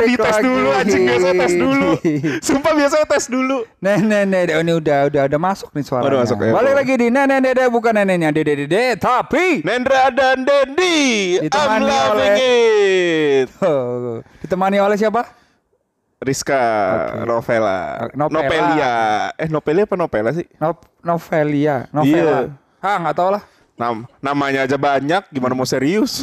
Balik dites lagi. dulu anjing biasa tes dulu. Sumpah biasanya tes dulu. Nenek nenek ini udah udah udah masuk nih suaranya. Udah masuk ya. Balik lagi di nenek nenek bukan neneknya dede dede tapi Nendra dan Dendi. I'm Ditemani loving it. Oh, ditemani oleh siapa? Rizka Novela. Oke, Novela. Nopelia. Eh Nopelia apa Novela sih? No, Novelia, novela. Iya. Ah nggak tahu lah. Nam namanya aja banyak, gimana mau serius?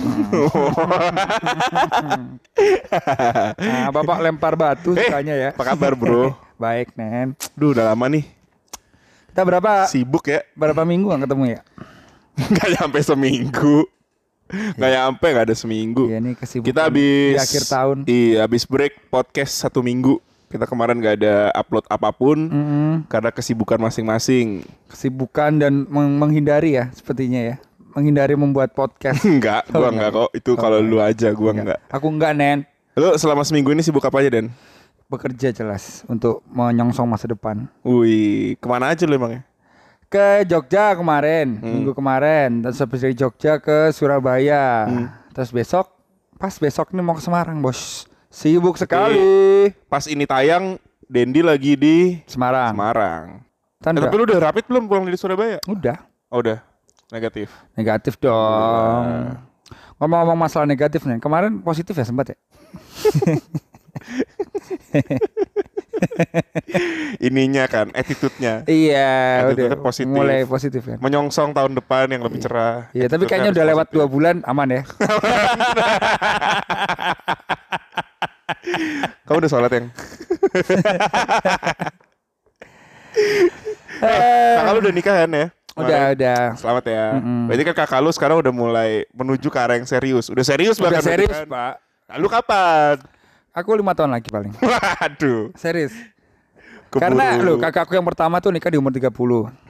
Nah, bapak lempar batu Eh, sukanya ya. apa kabar, bro? Baik nen. Duh, udah lama nih. Kita berapa Sibuk ya. berapa minggu nggak ketemu ya? Gak nyampe seminggu. Gak nyampe, gak ada seminggu. Iya nih kesibukan Kita habis di akhir tahun. Iya, habis break podcast satu minggu. Kita kemarin gak ada upload apa pun Mm-mm. karena kesibukan masing-masing. Kesibukan dan meng- menghindari ya sepertinya ya. Menghindari membuat podcast. Enggak, gua Oh, enggak enggak. kok. Itu kalau lu aja, gua enggak. Aku enggak nen. Lu selama seminggu ini sibuk apa aja, Den? Bekerja jelas untuk menyongsong masa depan. Wih, ke mana aja lu emangnya? Ke Jogja kemarin, Hmm. minggu kemarin. Terus habis dari Jogja ke Surabaya. Hmm. Terus besok, pas besok nih mau ke Semarang bos. Sibuk sekali. Pas ini tayang, Dendi lagi di Semarang. Semarang. Eh, Tanda. tapi lu udah rapid belum pulang dari Surabaya? Udah. Oh, udah. Negatif. Negatif dong. Ngomong-ngomong masalah negatif nih, kemarin positif ya sempat ya? Ininya kan, attitude-nya. Iya, Attitude-nya udah positif. mulai positif kan. Menyongsong tahun depan yang lebih cerah. Iya, tapi kayaknya udah lewat positif. dua bulan aman ya. Kamu udah sholat yang? Eh, Kakak lu udah nikah kan ya? udah, udah. Selamat ya. Mm-mm. Berarti kan kakak lu sekarang udah mulai menuju ke arah yang serius. Udah serius Udah bahkan berarti serius, kan? Pak. Lalu kapan? Aku lima tahun lagi paling. Waduh. Serius. keburu. Karena lo kakakku yang pertama tuh nikah di umur 30.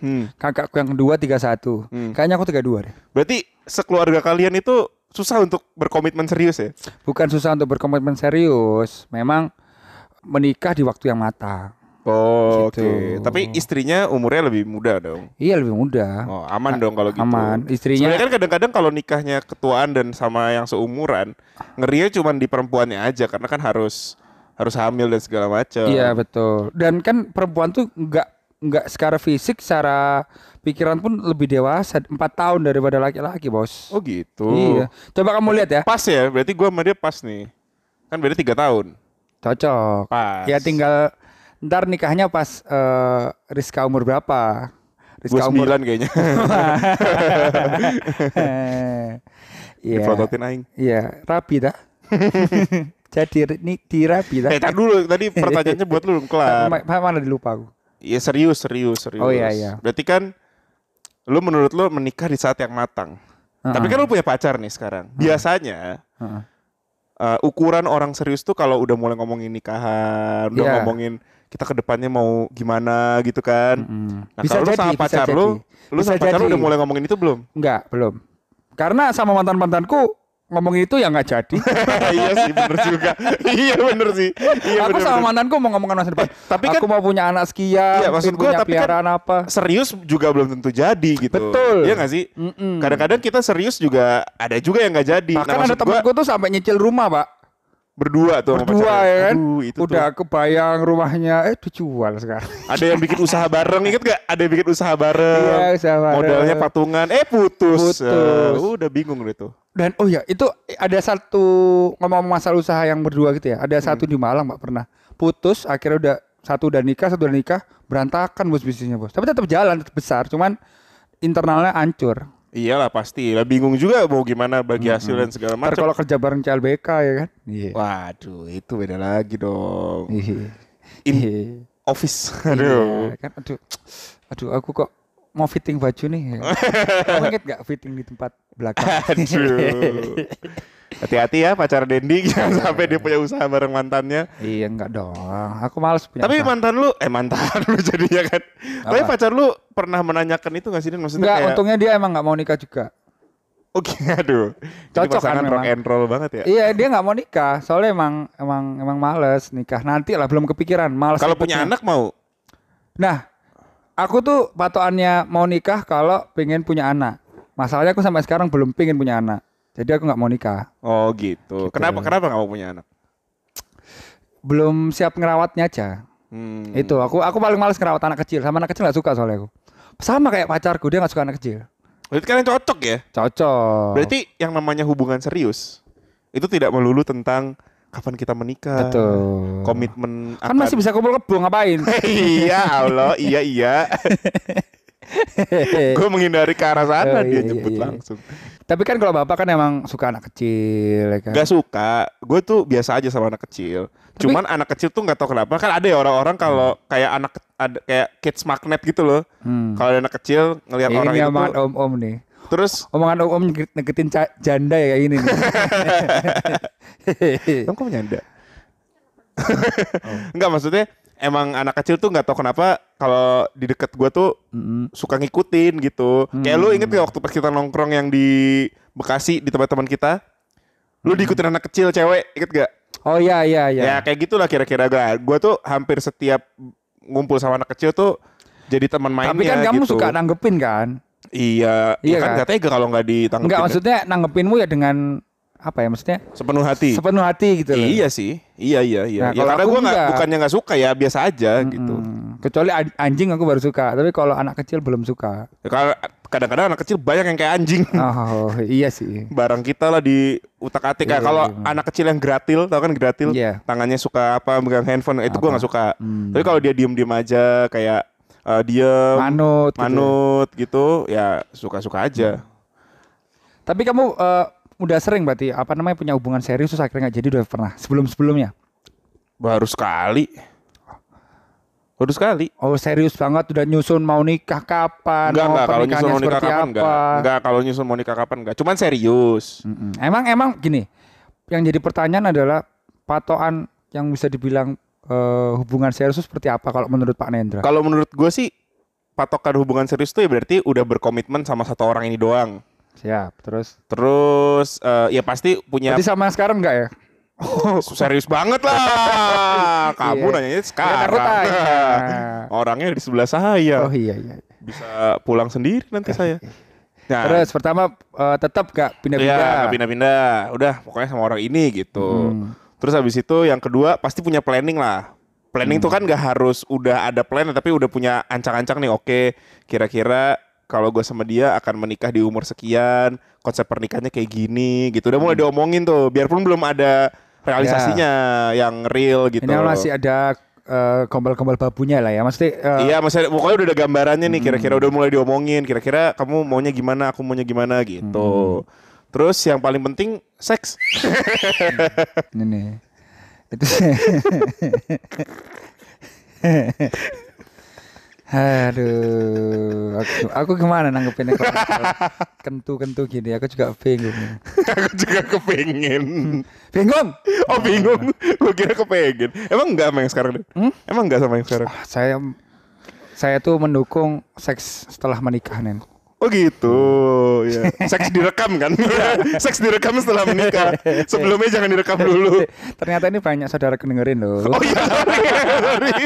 Hmm. Kakakku yang kedua 31. Hmm. Kayaknya aku 32 deh. Berarti sekeluarga kalian itu susah untuk berkomitmen serius ya? Bukan susah untuk berkomitmen serius, memang menikah di waktu yang matang. Oh, Gitu. Oke. Tapi istrinya umurnya lebih muda dong. Iya lebih mudah. Oh, aman dong kalau gitu. Aman. Istrinya Sebenarnya kan kadang-kadang kalau nikahnya ketuaan dan sama yang seumuran, ngerinya cuma di perempuannya aja karena kan harus harus hamil dan segala macam. Iya betul. Dan kan perempuan tuh nggak nggak secara fisik, secara pikiran pun lebih dewasa, empat tahun daripada laki-laki bos. Oh gitu. Iya. Coba kamu lihat ya. Pas ya, berarti gua sama dia pas nih. Kan beda tiga tahun. Cocok. Pas. Ya tinggal ntar nikahnya pas eh, Rizka umur berapa? Rizka Rizka umur. kayaknya. Iya. Difototin aing. Iya, rapi dah. Jadi ini dirapi dah. Eh, tar dulu tadi pertanyaannya buat lu belum kelar. Ma- ma- mana dilupa aku. Iya serius, serius, serius. Oh, iya, iya. Berarti kan lu menurut lu menikah di saat yang matang. Tapi kan lu punya pacar nih sekarang. Biasanya Heeh. uh, ukuran orang serius tuh kalau udah mulai ngomongin nikahan, udah Iya. ngomongin kita ke depannya mau gimana gitu kan. Mm. Nah, kalau lu sama pacar lu, lu Bisa sama pacar lu jadi. udah mulai ngomongin itu belum? Enggak, belum. Karena sama mantan-mantanku ngomongin itu ya nggak jadi. iya sih, bener juga. iya bener sih. Iya aku bener, sama bener. mantanku mau ngomongin masa depan. tapi aku kan- mau punya anak sekian, Iya, maksud punya tapi kan- apa. serius juga belum tentu jadi gitu. Betul. Iya gak sih? Kadang-kadang kita serius juga ada juga yang nggak jadi. Bahkan nah, ada temanku tuh sampai nyicil rumah, Pak. Berdua tuh Berdua ya kan. Aduh, itu Udah tuh. kebayang rumahnya eh dijual sekarang. Ada yang bikin usaha bareng, inget gak? Ada yang bikin usaha bareng. Iya, usaha bareng. Modalnya patungan, eh putus. Putus. Eh, udah bingung deh tuh. Dan oh ya, itu ada satu ngomong masalah usaha yang berdua gitu ya. Ada satu Hmm. di Malang, Pak, pernah. Putus, akhirnya udah satu udah nikah, satu udah nikah, berantakan bos bisnisnya, Bos. Tapi tetap jalan, tetap besar, cuman internalnya hancur. Iyalah pasti. Lah bingung juga mau gimana bagi hasil dan segala macam. kalau kerja bareng CLBK ya kan? Iya. Waduh, itu beda lagi dong. Iya. In Iya. office. Aduh. Iya, kan aduh. Aduh, aku kok mau fitting baju nih. Kamu inget gak fitting di tempat belakang? Aduh. Hati-hati ya pacar Dendi jangan sampai dia punya usaha bareng mantannya. iya enggak dong. Aku males punya. Tapi usaha. mantan lu eh mantan lu jadinya kan. Tapi Apa? pacar lu pernah menanyakan itu gak sih Dan maksudnya enggak, kayak untungnya dia emang nggak mau nikah juga. Oke, aduh. Jadi Cocok kan pasangan rock memang. and roll banget ya. Iya, dia nggak mau nikah. Soalnya emang emang emang males nikah. Nanti lah belum kepikiran. Males. Kalau punya anak mau. Nah, aku tuh patokannya mau nikah kalau pengen punya anak. Masalahnya aku sampai sekarang belum pengen punya anak. Jadi aku nggak mau nikah. Oh gitu. Gitu. Kenapa kenapa nggak mau punya anak? belum siap ngerawatnya aja. Hmm. Itu aku aku paling males ngerawat anak kecil. Sama anak kecil nggak suka soalnya aku. Sama kayak pacarku dia nggak suka anak kecil. Berarti kalian cocok ya? Cocok. Berarti yang namanya hubungan serius itu tidak melulu tentang kapan kita menikah. betul. Komitmen Kan masih bisa kumpul kebo ngapain? iya Allah, iya iya. Gue menghindari ke arah sana Oh, dia iya, iya, iya. langsung. Tapi kan kalau bapak kan emang suka anak kecil, ya kan? Gak suka, gue tuh biasa aja sama anak kecil. Tapi- Cuman anak kecil tuh nggak tahu kenapa kan ada ya orang-orang kalau kayak anak ada kayak kids magnet gitu loh. Hmm. Kalau anak kecil ngelihat orang ini itu tuh, om-om nih. terus Omongan om-om nge- negetin ca- janda ya kayak ini nih. Kamu nyanda? Enggak maksudnya emang anak kecil tuh nggak tahu kenapa kalau di deket gue tuh Mm-mm. suka ngikutin gitu. Kayak Hmm. lu inget gak waktu pas kita nongkrong yang di Bekasi di tempat teman kita? Lu Hmm. diikutin anak kecil cewek, inget gak? Oh iya iya iya. Ya kayak gitulah kira-kira gue. Gue tuh hampir setiap ngumpul sama anak kecil tuh jadi teman mainnya Tapi kan kamu gitu. suka nanggepin kan? Iya, Iya iya kan kan? nggak tega kalau nggak ditanggepin. Enggak maksudnya nanggepinmu ya dengan apa ya maksudnya sepenuh hati. sepenuh hati gitu loh. Iya sih, iya iya iya. Nah, ya kalau karena gue nggak enggak. bukannya nggak suka ya biasa aja gitu. Hmm, Kecuali an- anjing aku baru suka, tapi kalau anak kecil belum suka. Ya, Kalau kadang-kadang anak kecil banyak yang kayak anjing. Oh iya sih. Barang kita lah di utak atik Iya, kayak kalau iya, iya. anak kecil yang gratil, tau kan gratil? Iya. Tangannya suka apa megang handphone, itu gue nggak suka. Hmm. Tapi kalau dia diem-diem aja kayak eh, diem, Manut. gitu. manut gitu, ya suka-suka aja. Tapi kamu eh, udah sering berarti apa namanya punya hubungan serius terus akhirnya nggak jadi udah pernah sebelum sebelumnya. Baru sekali. Baru sekali. Oh serius banget udah nyusun mau nikah kapan? Enggak, mau enggak. Kalau nyusun mau nikah kapan, enggak. apa? Enggak, kalau nyusun mau nikah kapan, enggak. Cuman serius. Mm-mm. Emang emang gini, yang jadi pertanyaan adalah patokan yang bisa dibilang eh, hubungan serius itu seperti apa kalau menurut Pak Nendra? Kalau menurut gue sih, patokan hubungan serius tuh ya berarti udah berkomitmen sama satu orang ini doang. Siap. Terus? Terus eh, ya pasti punya Berarti sama sekarang enggak ya? serius banget lah. Kamu Iya. nanyanya Ya, sekarang. Orangnya di sebelah saya. Oh iya iya. Bisa pulang sendiri nanti saya. Nah, Terus pertama eh, tetap gak pindah-pindah. nggak pindah-pindah. Udah pokoknya sama orang ini gitu. Hmm. Terus habis itu yang kedua pasti punya planning lah. Planning Hmm. tuh kan gak harus udah ada plan tapi udah punya ancang-ancang nih. Oke, kira-kira kalau gue sama dia akan menikah di umur sekian, konsep pernikahannya kayak gini gitu. Udah mulai Hmm. diomongin tuh, biarpun belum ada realisasinya yang real gitu. Ya. Ini masih ada eh, gombal-gombal babunya lah ya. Mesti eh, Iya, maksudnya pokoknya udah ada gambarannya nih. Kira-kira Hmm. udah mulai diomongin. Kira-kira kamu maunya gimana, aku maunya gimana gitu. Hmm. Terus yang paling penting seks. ini nih. Itu Aduh, aku, aku gimana nanggepinnya kalau kentu-kentu gini? Aku juga bingung. aku juga kepengen. Bingung? Oh bingung, gue kira kepengen. Emang enggak sama yang sekarang? Hmm? Emang enggak sama yang sekarang? Ah, Saya saya tuh mendukung seks setelah menikah nen. Oh gitu, ya. Seks direkam kan? Seks direkam setelah menikah. Sebelumnya jangan direkam dulu. Ternyata ini banyak saudara dengerin loh. Oh iya, sorry, sorry.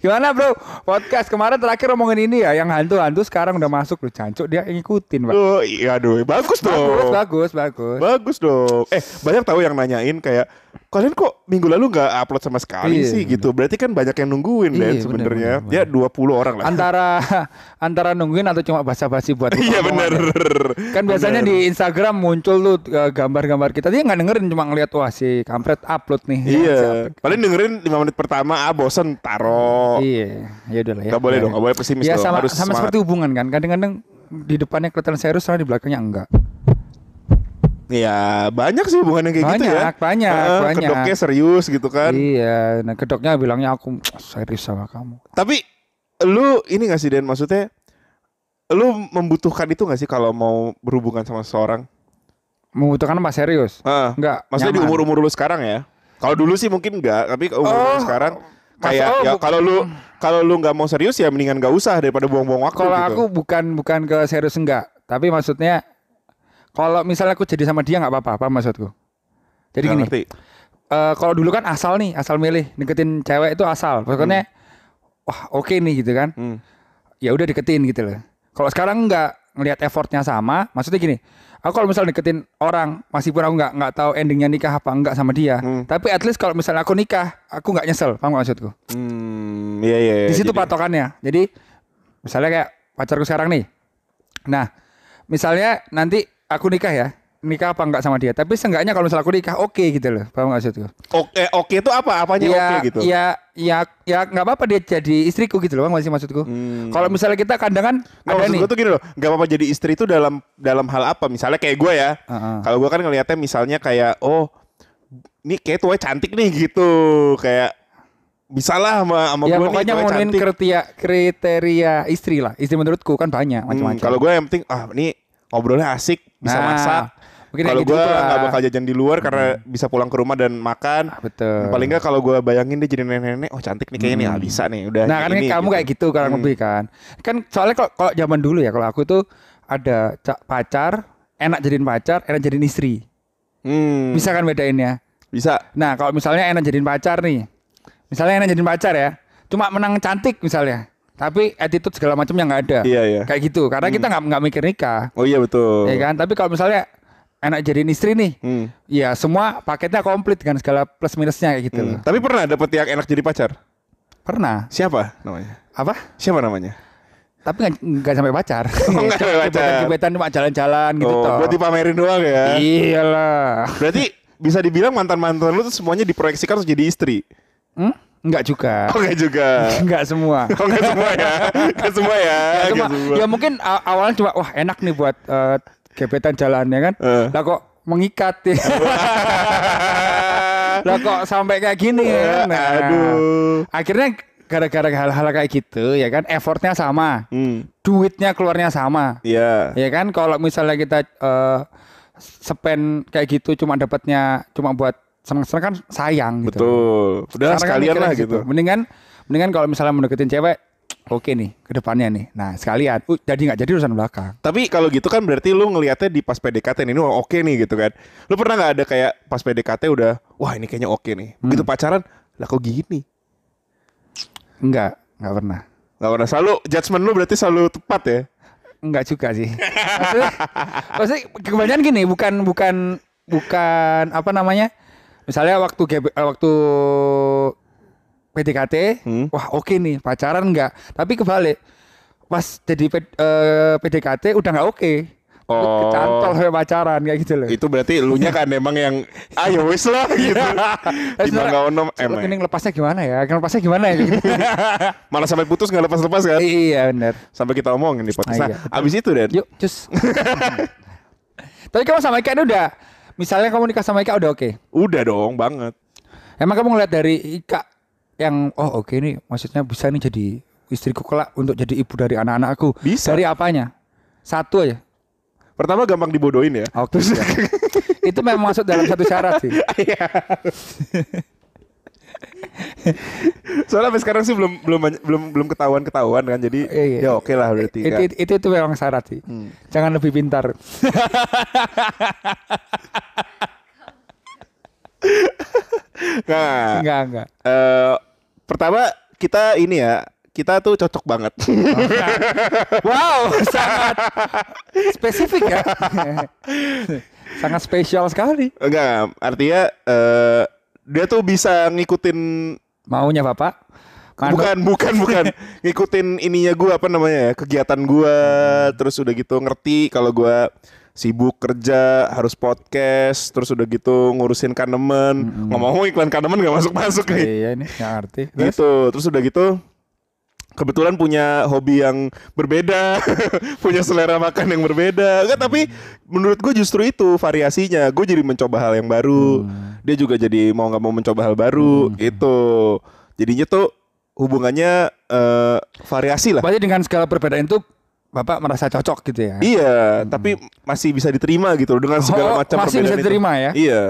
Gimana bro? Podcast kemarin terakhir ngomongin ini ya, yang hantu-hantu sekarang udah masuk loh, cancuk dia ngikutin pak. Oh iya, aduh, bagus dong. Bagus, bagus, bagus. Bagus dong. Eh, banyak tahu yang nanyain kayak kalian kok minggu lalu nggak upload sama sekali Iya, sih gitu. Berarti kan banyak yang nungguin Iya, dan bener, sebenarnya. bener, Ya 20 orang lah. Antara antara nungguin atau cuma basa-basi buat Iya bener. Kan biasanya Bener. di Instagram muncul tuh eh, gambar-gambar kita. Dia nggak dengerin cuma ngeliat wah si kampret upload nih. Iya. Siapa? Paling dengerin 5 menit pertama ah bosen taro. Iya, ya udah lah ya. Gak boleh Ya. dong, gak boleh pesimis Ya dong. sama Harus sama semangat. seperti hubungan kan. Kadang-kadang di depannya kelihatan serius, soalnya di belakangnya enggak. Ya banyak sih hubungan yang kayak gitu ya. Banyak, banyak, Heeh, banyak. Kedoknya serius gitu kan. Iya, nah kedoknya bilangnya aku serius sama kamu. Tapi lu ini gak sih Den maksudnya lu membutuhkan itu gak sih kalau mau berhubungan sama seseorang? Membutuhkan apa serius? Heeh. Enggak. Maksudnya di nyaman. umur-umur lu sekarang ya. Kalau dulu sih mungkin enggak, tapi umur Oh, sekarang kayak oh, ya kalau lu kalau lu nggak mau serius ya mendingan gak usah daripada buang-buang waktu Kalau gitu. aku bukan bukan ke serius enggak, tapi maksudnya kalau misalnya aku jadi sama dia nggak apa-apa, apa maksudku? Jadi Nggak gini, ngerti. eh, kalau dulu kan asal nih, asal milih deketin cewek itu asal, pokoknya wah oke nih gitu kan, Hmm. ya udah deketin gitu loh. Kalau sekarang enggak, ngelihat effortnya sama, maksudnya gini. Aku kalau misalnya deketin orang, meskipun aku nggak nggak tahu endingnya nikah apa enggak sama dia, Hmm. tapi at least kalau misalnya aku nikah, aku nggak nyesel, paham nggak maksudku? Hmm, iya iya. iya. Di situ Jadi- patokannya. Jadi misalnya kayak pacarku sekarang nih. Nah, misalnya nanti aku nikah ya, nikah apa enggak sama dia, tapi seenggaknya kalau misalnya aku nikah, oke gitu loh, paham maksudku? Oke, oke itu apa? Apanya ya, oke gitu? Ya, ya, ya nggak apa-apa dia jadi istriku gitu loh, bang masih maksudku. Hmm. Kalau misalnya kita kadang kan Nggak, ada nih. gue tuh gini loh, nggak apa-apa jadi istri itu dalam dalam hal apa? Misalnya kayak gue ya, Heeh. kalau gue kan ngelihatnya misalnya kayak oh, ini kayak tuanya cantik nih gitu, kayak bisa lah sama sama ya gue nih pokoknya ngomongin cantik. kriteria kriteria istri lah. Istri menurutku kan banyak Hmm, macam-macam. kalau gue yang penting ah ini ngobrolnya asik, bisa Nah, masak. mungkin Kalau gitu gue nggak bakal jajan di luar karena bisa pulang ke rumah dan makan. betul. Paling nggak kalau gue bayangin dia jadi nenek-nenek, oh cantik nih kayaknya nih, ah, bisa nih, udah. Nah kan ini, kamu gitu. kayak gitu kurang lebih kan. Kan soalnya kalau kalau zaman dulu ya kalau aku tuh ada ca- pacar, enak jadiin pacar, enak jadiin istri. Hmm, Bisa kan bedainnya? bisa. Nah kalau misalnya enak jadiin pacar nih, misalnya enak jadiin pacar ya, cuma menang cantik misalnya, tapi attitude segala macamnya nggak ada. Iya iya. Kayak gitu, karena kita nggak nggak mikir nikah, Oh iya betul. ya kan? Tapi kalau misalnya enak jadiin istri nih, Hmm. ya semua paketnya komplit dengan segala plus minusnya kayak gitu Hmm. loh. Tapi pernah dapet yang enak jadi pacar? Pernah. Siapa namanya? Apa? Siapa namanya? Tapi nggak sampai pacar. Oh, nggak sampai pacar. Gebetan cuma jalan-jalan gitu oh, toh. buat dipamerin doang ya. Iyalah. Berarti bisa dibilang mantan-mantan lu tuh semuanya diproyeksikan untuk jadi istri. Hmm? Enggak juga. Oh enggak juga. Enggak semua. Oh enggak semua ya. Enggak semua ya. Ya, cuma, Nggak semua. ya mungkin awalnya cuma wah enak nih buat eh, gebetan jalannya kan. Eh. Lah kok mengikat ya. lah kok sampai kayak gini ya. Nah, Aduh. Akhirnya gara-gara hal-hal kayak gitu ya kan effortnya sama, Hmm. duitnya keluarnya sama. Iya. Ya kan kalau misalnya kita eh, spend kayak gitu cuma dapatnya cuma buat seneng-seneng kan sayang gitu. Betul. Udah Sekarang kan sekalian lah gitu. Mendingan mendingan kalau misalnya mau deketin cewek, oke nih ke depannya nih. Nah, sekalian. Uh, jadi nggak jadi urusan belakang. Tapi kalau gitu kan berarti lu ngelihatnya di pas PDKT ini oke nih gitu kan. Lu pernah nggak ada kayak pas PDKT udah, wah ini kayaknya oke nih. Hmm. Begitu pacaran, lah kok gini? Enggak, enggak pernah. Gak pernah. Selalu judgement lu berarti selalu tepat ya? Enggak juga sih. maksudnya, maksudnya kebanyakan gini, bukan bukan bukan apa namanya? Misalnya waktu GB eh, waktu PDKT, Hmm. wah oke nih pacaran enggak. Tapi kebalik. Pas jadi P- eh, PDKT udah nggak oke. Oh. Kecantol sampai pacaran kayak gitu loh. Itu berarti elunya kan emang yang ayo wis lah gitu. Terus Di Bangga Ono Lo emang. ini lepasnya gimana ya? Kan lepasnya gimana ya? Gitu. Malah sampai putus nggak lepas-lepas kan? iya benar. Sampai kita omongin di podcast. Ah, Nah, iya, betul. abis itu dan Yuk, cus. Tapi kamu sama Ika udah misalnya kamu nikah sama Ika udah oke. udah dong banget. Emang kamu ngeliat dari Ika yang oh oke nih maksudnya bisa nih jadi istriku kelak untuk jadi ibu dari anak-anakku. Bisa. Dari apanya? Satu aja. Pertama gampang dibodohin ya. Oke. siap. Itu memang masuk dalam satu syarat sih. Soalnya sampai sekarang sih belum belum belum belum ketahuan ketahuan kan. Jadi Iya, iya. ya oke lah berarti. itu, kan. itu, itu itu memang syarat sih. Hmm. Jangan lebih pintar. Nah, enggak, enggak. eh, pertama kita ini ya kita tuh cocok banget. Wow, sangat spesifik ya. sangat spesial sekali. Enggak, artinya eh, dia tuh bisa ngikutin Maunya Bapak? Manut. bukan bukan bukan ngikutin ininya gua apa namanya ya kegiatan gua terus udah gitu ngerti kalau gua sibuk kerja harus podcast terus udah gitu ngurusin kanemen ngomong-ngomong iklan kanemen gak masuk masuk nih Iya ini ngerti. Terus? gitu terus udah gitu kebetulan punya hobi yang berbeda punya selera makan yang berbeda. Enggak tapi menurut gue justru itu variasinya. Gue jadi mencoba hal yang baru. Dia juga jadi mau nggak mau mencoba hal baru gitu. Jadinya tuh hubungannya eh, variasi lah. Berarti dengan segala perbedaan itu Bapak merasa cocok gitu ya? iya tapi masih bisa diterima gitu loh dengan segala Oh, macam masih bisa perbedaan itu. diterima ya? iya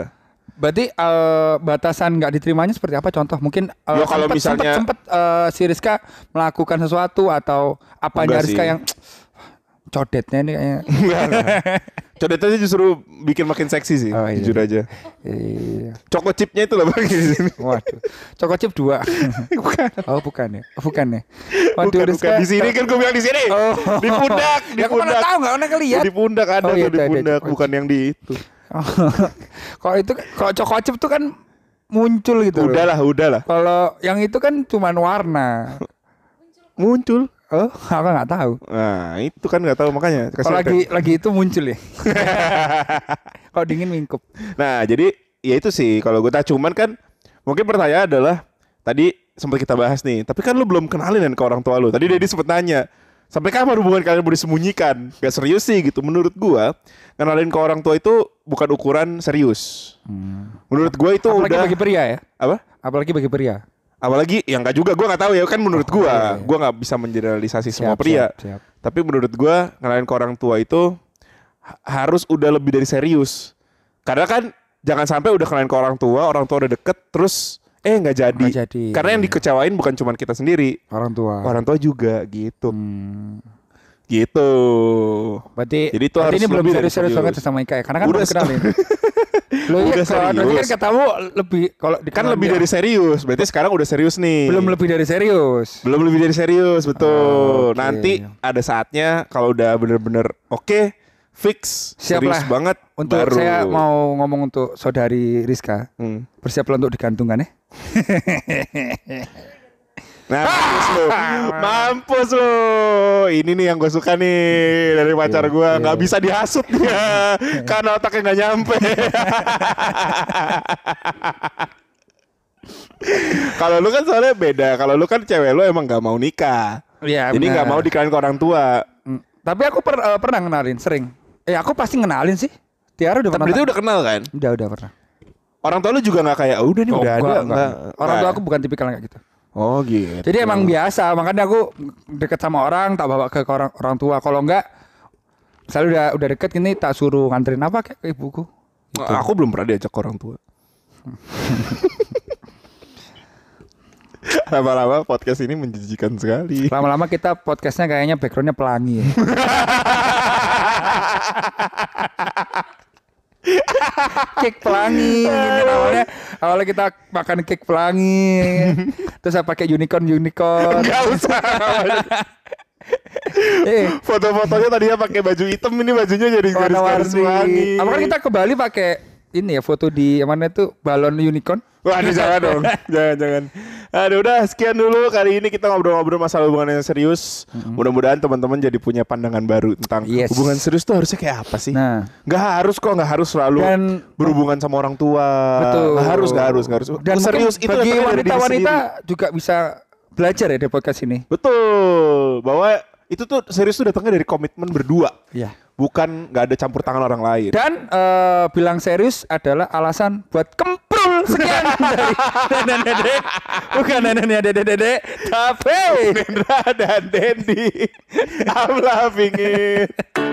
Berarti eh, batasan nggak diterimanya seperti apa? Contoh mungkin eh, Ya, kalau sempet- misalnya- sempet, sempet, eh, si Rizka melakukan sesuatu atau Enggak Rizka sih. yang codetnya ini kayaknya. Codetannya justru bikin makin seksi sih Oh, iya. jujur aja iya. Choco chipnya itu lah bagi di sini Waduh. Coko chip dua. bukan Oh bukan ya? Oh, bukan ya? Waduh, bukan, Rizka. bukan di sini kan gue bilang di sini. Oh. Di pundak, di ya aku mana pundak. tahu nggak pernah ngeliat. Di pundak ada Oh, tuh iya, di ada, ada. pundak, bukan yang di itu. kalau itu kalau cokocip tuh kan muncul gitu. loh. Udahlah, udahlah. Kalau yang itu kan cuman warna. Muncul. Oh, aku nggak tahu. Nah, itu kan nggak tahu makanya. Kalau lagi lagi itu muncul ya. kalau dingin mingkup. Nah, jadi ya itu sih kalau gue tak cuman kan mungkin pertanyaan adalah tadi sempat kita bahas nih, tapi kan lu belum kenalin kan ke orang tua lu. Tadi Dedi sempat nanya, sampai kapan hubungan kalian mau disembunyikan? Gak serius sih gitu. Menurut gua, kenalin ke orang tua itu bukan ukuran serius. Menurut gua itu Apalagi udah bagi pria ya. apa? Apalagi bagi pria. Apalagi yang gak juga gua nggak tahu ya kan menurut Oh, gua, iya, iya. gua nggak bisa mengeneralisasi semua Siap, pria. siap, siap. Tapi menurut gua kenalin ke orang tua itu ha- harus udah lebih dari serius. Karena kan jangan sampai udah kenalin ke orang tua, orang tua udah deket terus eh nggak jadi. Nggak jadi. Karena yang dikecewain bukan cuma kita sendiri, Orang tua. orang tua juga gitu. Hmm. Gitu. Berarti, Jadi itu berarti harus ini belum serius-serius serius. banget sama Ika ya. Karena kan Udah kenalin. Lo iya Udah kalau berarti kan serius. katamu lebih kalau Kan lebih dia- dari serius. Berarti sekarang udah serius nih. belum lebih dari serius. Belum lebih dari serius, betul. Oke. Nanti ada saatnya kalau udah bener-bener oke, fix, Siap serius banget. Untuk baru. saya mau ngomong untuk saudari Rizka. Hmm. Bersiaplah untuk digantungan ya. Nah, mampus lu. Mampus lu. Ini nih yang gue suka nih dari pacar gue. iya. Nggak bisa dihasut dia. Karena otaknya nggak nyampe. Kalau lu kan soalnya beda. Kalau lu kan cewek lu emang nggak mau nikah. Iya. Jadi nggak mau dikenalin ke orang tua. Hmm. Tapi aku per- eh, pernah kenalin sering. Eh aku pasti kenalin sih. Tiara udah pernah. Tapi itu udah kenal kan? udah udah pernah. Orang tua lu juga nggak kayak, oh, udah nih Oh, udah enggak, ada. enggak. Nggak. Orang tua Nggak. aku bukan tipikal kayak gitu. Oh gitu. Jadi emang biasa, makanya aku deket sama orang tak bawa ke orang orang tua. Kalau enggak, misalnya udah udah deket gini tak suruh nganterin apa kayak ke ibuku. Gitu. Aku belum pernah diajak ke orang tua. Lama-lama podcast ini menjijikan sekali. Lama-lama kita podcastnya kayaknya backgroundnya pelangi ya. cake pelangi ini awalnya? Awalnya kita makan cake pelangi. Terus saya pakai unicorn unicorn. Gak usah. eh. Foto-fotonya tadinya pakai baju hitam ini bajunya jadi garis-garis wangi. warna-warni apa kan kita ke Bali pakai ini ya foto di mana itu balon unicorn Wah, ini jangan dong. jangan, jangan. Aduh, udah sekian dulu kali ini kita ngobrol-ngobrol masalah hubungan yang serius. Mudah-mudahan teman-teman jadi punya pandangan baru tentang Yes. hubungan serius tuh harusnya kayak apa sih? nah Nggak harus kok, nggak harus selalu Dan- berhubungan sama orang tua. betul Nggak harus, nggak harus, nggak harus. dan serius mungkin itu bagi wanita-wanita juga bisa belajar ya dari podcast ini Betul, bahwa itu tuh serius tuh datangnya dari komitmen berdua, ya bukan nggak ada campur tangan orang lain. Dan eh, bilang serius adalah alasan buat kemprul sekian dari nenek dede. Bukan nenek dede dede, tapi Nendra dan Dendi, I'm loving it.